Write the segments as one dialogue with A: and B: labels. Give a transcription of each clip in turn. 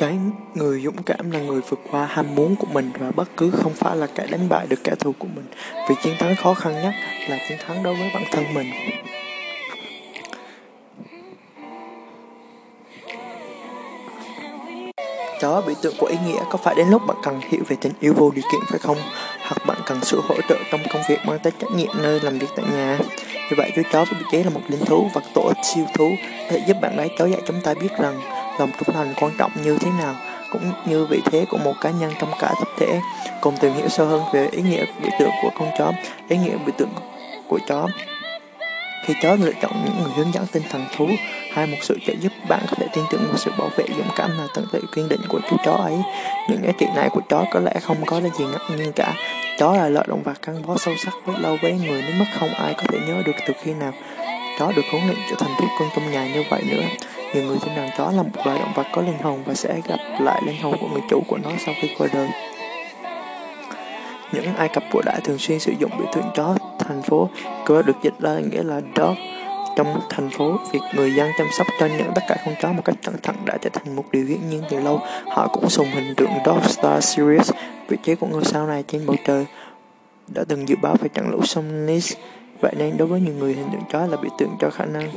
A: Cái người dũng cảm là người vượt qua ham muốn của mình và bất cứ không phải là kẻ đánh bại được kẻ thù của mình. Vì chiến thắng khó khăn nhất là chiến thắng đối với bản thân mình. Chó biểu tượng của ý nghĩa có phải đến lúc bạn cần hiểu về tình yêu vô điều kiện phải không? Hoặc bạn cần sự hỗ trợ trong công việc mang tới trách nhiệm nơi làm việc tại nhà? vì vậy chú chó với vị trí là một linh thú vật tổ siêu thú để giúp bạn gái chó dạy chúng ta biết rằng lòng trung thành quan trọng như thế nào, cũng như vị thế của một cá nhân trong cả tập thể. Cùng tìm hiểu sâu hơn về ý nghĩa biểu tượng của con chó, ý nghĩa biểu tượng của chó. Khi chó lựa chọn những người hướng dẫn tinh thần thú, hay một sự trợ giúp, bạn có thể tin tưởng vào sự bảo vệ dũng cảm và tận tụy kiên định của chú chó ấy. Những giá trị này của chó có lẽ không có gì ngạc nhiên cả. Chó là loại động vật gắn bó sâu sắc với lâu với người đến mức không ai có thể nhớ được từ khi nào chó được huấn luyện trở thành thú cưng trong nhà như vậy nữa. Nhiều người tin rằng chó là một loài động vật có linh hồn và sẽ gặp lại linh hồn của người chủ của nó sau khi qua đời. Những Ai Cập cổ đại thường xuyên sử dụng biểu tượng chó thành phố Cơ được dịch ra nghĩa là dog. Trong thành phố, việc người dân chăm sóc cho những tất cả con chó một cách cẩn thận đã trở thành một điều hiển nhiên từ lâu. Họ cũng dùng hình tượng Dog Star Sirius vị trí của ngôi sao này trên bầu trời đã từng dự báo về trận lũ sông Nis vậy nên đối với nhiều người hình tượng chó là biểu tượng cho khả năng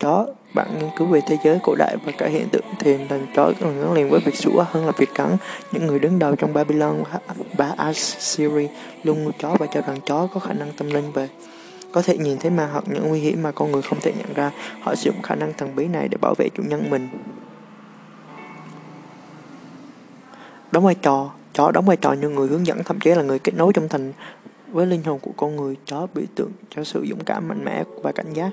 A: chó bạn nghiên cứu về thế giới cổ đại và cả hiện tượng thì thành chó còn gắn liền với việc sủa hơn là việc cắn. Những người đứng đầu trong Babylon và Assyria luôn nuôi chó và cho rằng chó có khả năng tâm linh về. Có thể nhìn thấy ma hoặc những nguy hiểm mà con người không thể nhận ra. Họ sử dụng khả năng thần bí này để bảo vệ chủ nhân mình. Đóng vai trò, chó đóng vai trò như người hướng dẫn, thậm chí là người kết nối trong thành với linh hồn của con người chó biểu tượng cho sự dũng cảm mạnh mẽ và cảnh giác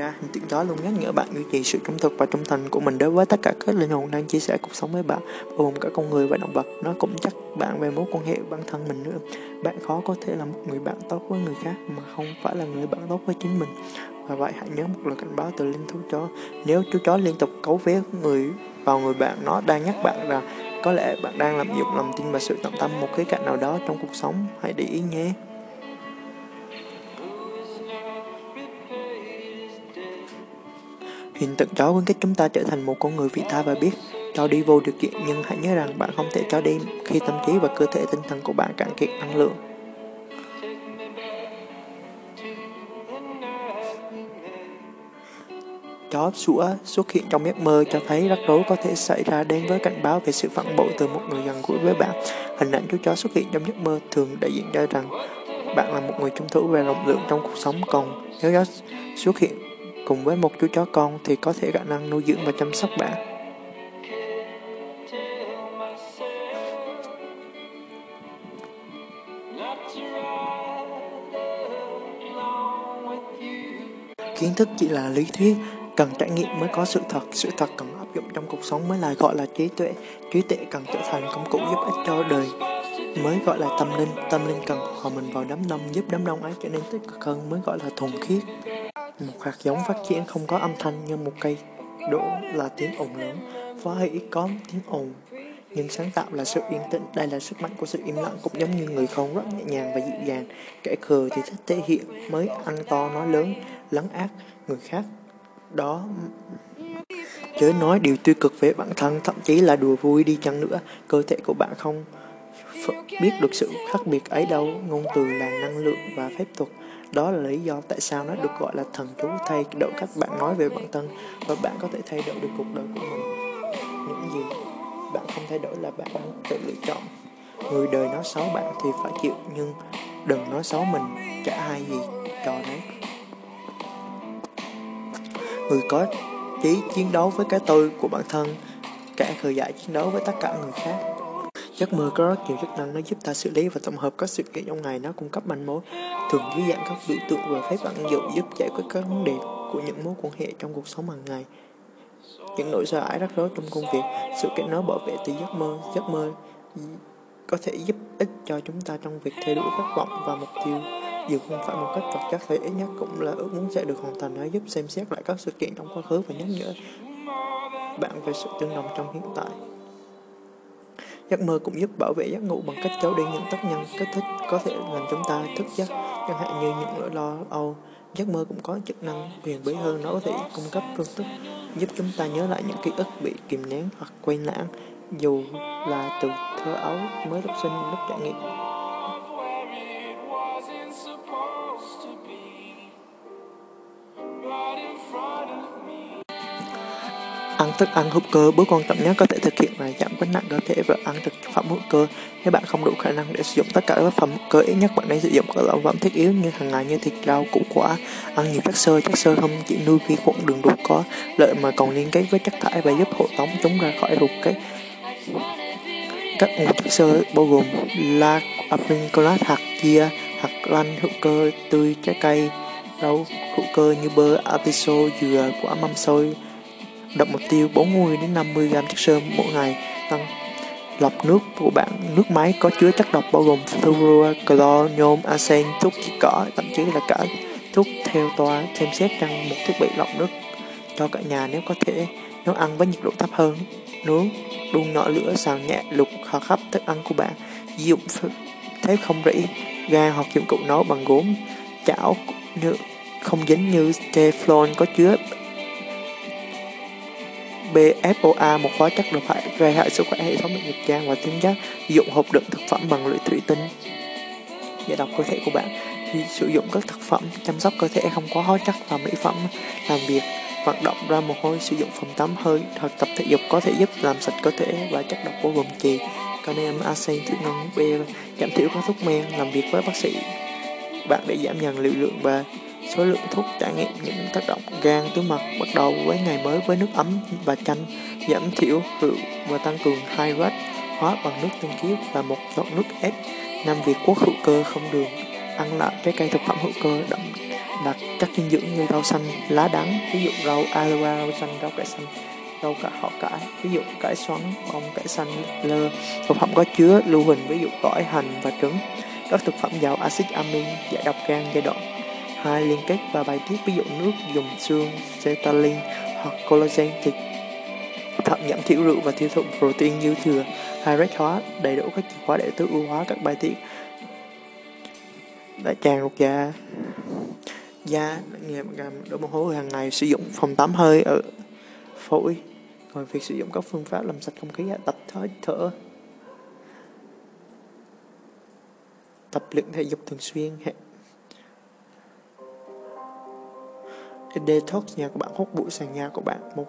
A: ra, hình tượng đó luôn nhắc nhở bạn duy trì sự trung thực và trung thành của mình đối với tất cả các linh hồn đang chia sẻ cuộc sống với bạn, bao gồm cả con người và động vật. Nó cũng chắc bạn về mối quan hệ bản thân mình nữa. Bạn khó có thể là một người bạn tốt với người khác mà không phải là người bạn tốt với chính mình. Và vậy hãy nhớ một lời cảnh báo từ linh thú chó. Nếu chú chó liên tục cấu vé người vào người bạn, nó đang nhắc bạn rằng có lẽ bạn đang lạm dụng lòng tin và sự tận tâm một khía cạnh nào đó trong cuộc sống. Hãy để ý nhé. Hiện tượng chó khuyến khích chúng ta trở thành một con người vị tha và biết cho đi vô điều kiện nhưng hãy nhớ rằng bạn không thể cho đi khi tâm trí và cơ thể tinh thần của bạn cạn kiệt năng lượng. Chó sủa xuất hiện trong giấc mơ cho thấy rắc rối có thể xảy ra đến với cảnh báo về sự phản bội từ một người gần gũi với bạn. Hình ảnh chú chó xuất hiện trong giấc mơ thường đại diện cho rằng bạn là một người trung thủ và rộng lượng trong cuộc sống còn nếu chó xuất hiện cùng với một chú chó con thì có thể khả năng nuôi dưỡng và chăm sóc bạn. Kiến thức chỉ là lý thuyết, cần trải nghiệm mới có sự thật, sự thật cần áp dụng trong cuộc sống mới là gọi là trí tuệ, trí tuệ cần trở thành công cụ giúp ích cho đời mới gọi là tâm linh, tâm linh cần hòa mình vào đám đông giúp đám đông ấy trở nên tích cực hơn mới gọi là thuần khiết. Một hạt giống phát triển không có âm thanh như một cây đổ là tiếng ồn lớn, phá hủy có tiếng ồn. Nhưng sáng tạo là sự yên tĩnh, đây là sức mạnh của sự im lặng cũng giống như người không rất nhẹ nhàng và dịu dàng. Kẻ khờ thì thích thể hiện mới ăn to nói lớn, lấn át người khác. Đó chớ nói điều tiêu cực về bản thân, thậm chí là đùa vui đi chăng nữa, cơ thể của bạn không biết được sự khác biệt ấy đâu. Ngôn từ là năng lượng và phép thuật đó là lý do tại sao nó được gọi là thần chú thay đổi cách bạn nói về bản thân và bạn có thể thay đổi được cuộc đời của mình. Những gì bạn không thay đổi là bạn tự lựa chọn. Người đời nói xấu bạn thì phải chịu nhưng đừng nói xấu mình, chả hay gì cho đấy. Người có chí chiến đấu với cái tôi của bản thân, kẻ khởi giải chiến đấu với tất cả người khác. Giấc mơ có rất nhiều chức năng nó giúp ta xử lý và tổng hợp các sự kiện trong ngày nó cung cấp manh mối thường dưới dạng các biểu tượng và phép vận dụng giúp giải quyết các vấn đề của những mối quan hệ trong cuộc sống hàng ngày những nỗi sợ hãi rắc rối trong công việc sự kiện nó bảo vệ từ giấc mơ giấc mơ có thể giúp ích cho chúng ta trong việc theo đuổi khát vọng và mục tiêu dù không phải một cách vật chất thì ít nhất cũng là ước muốn sẽ được hoàn thành để giúp xem xét lại các sự kiện trong quá khứ và nhắc nhở bạn về sự tương đồng trong hiện tại Giấc mơ cũng giúp bảo vệ giấc ngủ bằng cách giấu đi những tác nhân kích thích có thể làm chúng ta thức giấc, chẳng hạn như những nỗi lo âu. Giấc mơ cũng có chức năng huyền bí hơn, nó có thể cung cấp phương thức giúp chúng ta nhớ lại những ký ức bị kìm nén hoặc quên lãng, dù là từ thơ ấu mới lúc sinh lúc trải nghiệm. Ăn thức ăn hữu cơ, bước quan trọng nhất có thể thực hiện là giảm cân nặng cơ thể và ăn thực phẩm hữu cơ. Nếu bạn không đủ khả năng để sử dụng tất cả các phẩm hữu cơ, ít nhất bạn nên sử dụng các loại phẩm thiết yếu như hàng ngày như thịt, rau, củ quả. Ăn nhiều chất xơ, chất xơ không chỉ nuôi vi khuẩn đường ruột có lợi mà còn liên kết với chất thải và giúp hộ tống chúng ra khỏi ruột cái các nguồn chất xơ bao gồm la aprincolat hạt chia hạt lanh hữu cơ tươi trái cây rau hữu cơ như bơ atiso dừa quả mâm xôi đặt mục tiêu 40 đến 50 gram chất xơ mỗi ngày tăng lọc nước của bạn. Nước máy có chứa chất độc bao gồm fluorua, clo, nhôm, arsen, thuốc diệt cỏ, thậm chí là cả thuốc theo toa xem xét rằng một thiết bị lọc nước cho cả nhà nếu có thể nấu ăn với nhiệt độ thấp hơn. Nướng đun nhỏ lửa xào nhẹ lục hoặc khắp thức ăn của bạn. Dụng thép không rỉ ga hoặc dụng cụ nấu bằng gốm chảo như không dính như Teflon có chứa BFOA một hóa chất độc hại gây hại sức khỏe hệ thống miễn dịch gan và tuyến giáp dụng hộp đựng thực phẩm bằng lưỡi thủy tinh. Giải độc cơ thể của bạn sử dụng các thực phẩm chăm sóc cơ thể không có hóa chất và mỹ phẩm làm việc. Vận động ra mồ hôi, sử dụng phòng tắm, hơi, hoặc tập thể dục có thể giúp làm sạch cơ thể và chất độc của gồm chì. Canem arsen, thủy ngân b giảm thiểu các thuốc men làm việc với bác sĩ. Bạn để giảm dần liều lượng và số lượng thuốc trải nghiệm những tác động gan túi mật bắt đầu với ngày mới với nước ấm và chanh giảm thiểu rượu và tăng cường hydrat hóa bằng nước tinh khiết và một giọt nước ép. Năm việc quốc hữu cơ không đường, ăn lại trái cây thực phẩm hữu cơ đậm đặc chất dinh dưỡng như rau xanh, lá đắng, ví dụ rau aloe, rau xanh, rau cải xanh, rau cải họ cải, ví dụ cải xoắn, bông cải xanh, lơ. Thực phẩm có chứa lưu huỳnh ví dụ tỏi, hành và trứng. Các thực phẩm giàu axit amin giải độc gan giai đoạn hai liên kết và bài tiết ví dụ nước dùng xương cetalin hoặc collagen thịt. Thận giảm thiểu rượu và tiêu thụ protein dư thừa hydrate hóa, đầy đủ các chìa khóa để tối ưu hóa các bài tiết. Đại tràng ruột da. Da nghề đổ mồ hôi hàng ngày, sử dụng phòng tắm hơi ở phổi. Rồi việc sử dụng các phương pháp làm sạch không khí tập thở thở. Tập luyện thể dục thường xuyên detox nhà của bạn, hút bụi sàn nhà của bạn một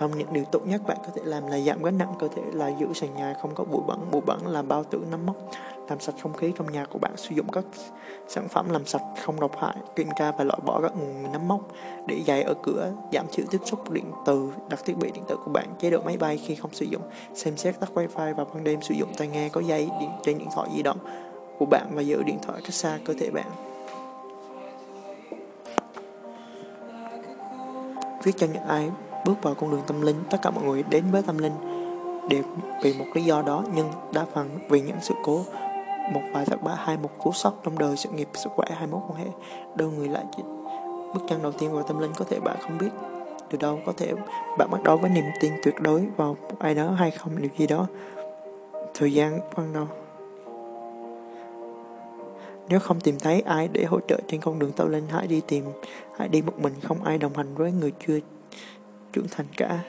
A: trong những điều tốt nhất bạn có thể làm là giảm gánh nặng cơ thể là giữ sàn nhà không có bụi bẩn. Bụi bẩn là bao tử nấm mốc, làm sạch không khí trong nhà của bạn, sử dụng các sản phẩm làm sạch không độc hại kiểm tra và loại bỏ các nguồn nấm mốc để giày ở cửa, giảm thiểu tiếp xúc điện từ, đặt thiết bị điện tử của bạn, chế độ máy bay khi không sử dụng, xem xét tắt wifi vào ban đêm, sử dụng tai nghe có dây điện, trên điện thoại di động của bạn và giữ điện thoại cách xa cơ thể bạn. Viết cho những ai bước vào con đường tâm linh, tất cả mọi người đến với tâm linh đều vì một lý do đó, nhưng đa phần vì những sự cố. Một vài thất bại hay một cú sốc trong đời, sự nghiệp, sức khỏe, hai mối quan hệ. Đôi người lại chỉ, bước chân đầu tiên vào tâm linh, có thể bạn không biết từ đâu có thể bạn bắt đầu với niềm tin tuyệt đối vào một ai đó hay không, điều gì đó. Thời gian ban đầu nếu không tìm thấy ai để hỗ trợ trên con đường tâm linh hãy đi tìm hãy đi một mình, không ai đồng hành với người chưa trưởng thành cả.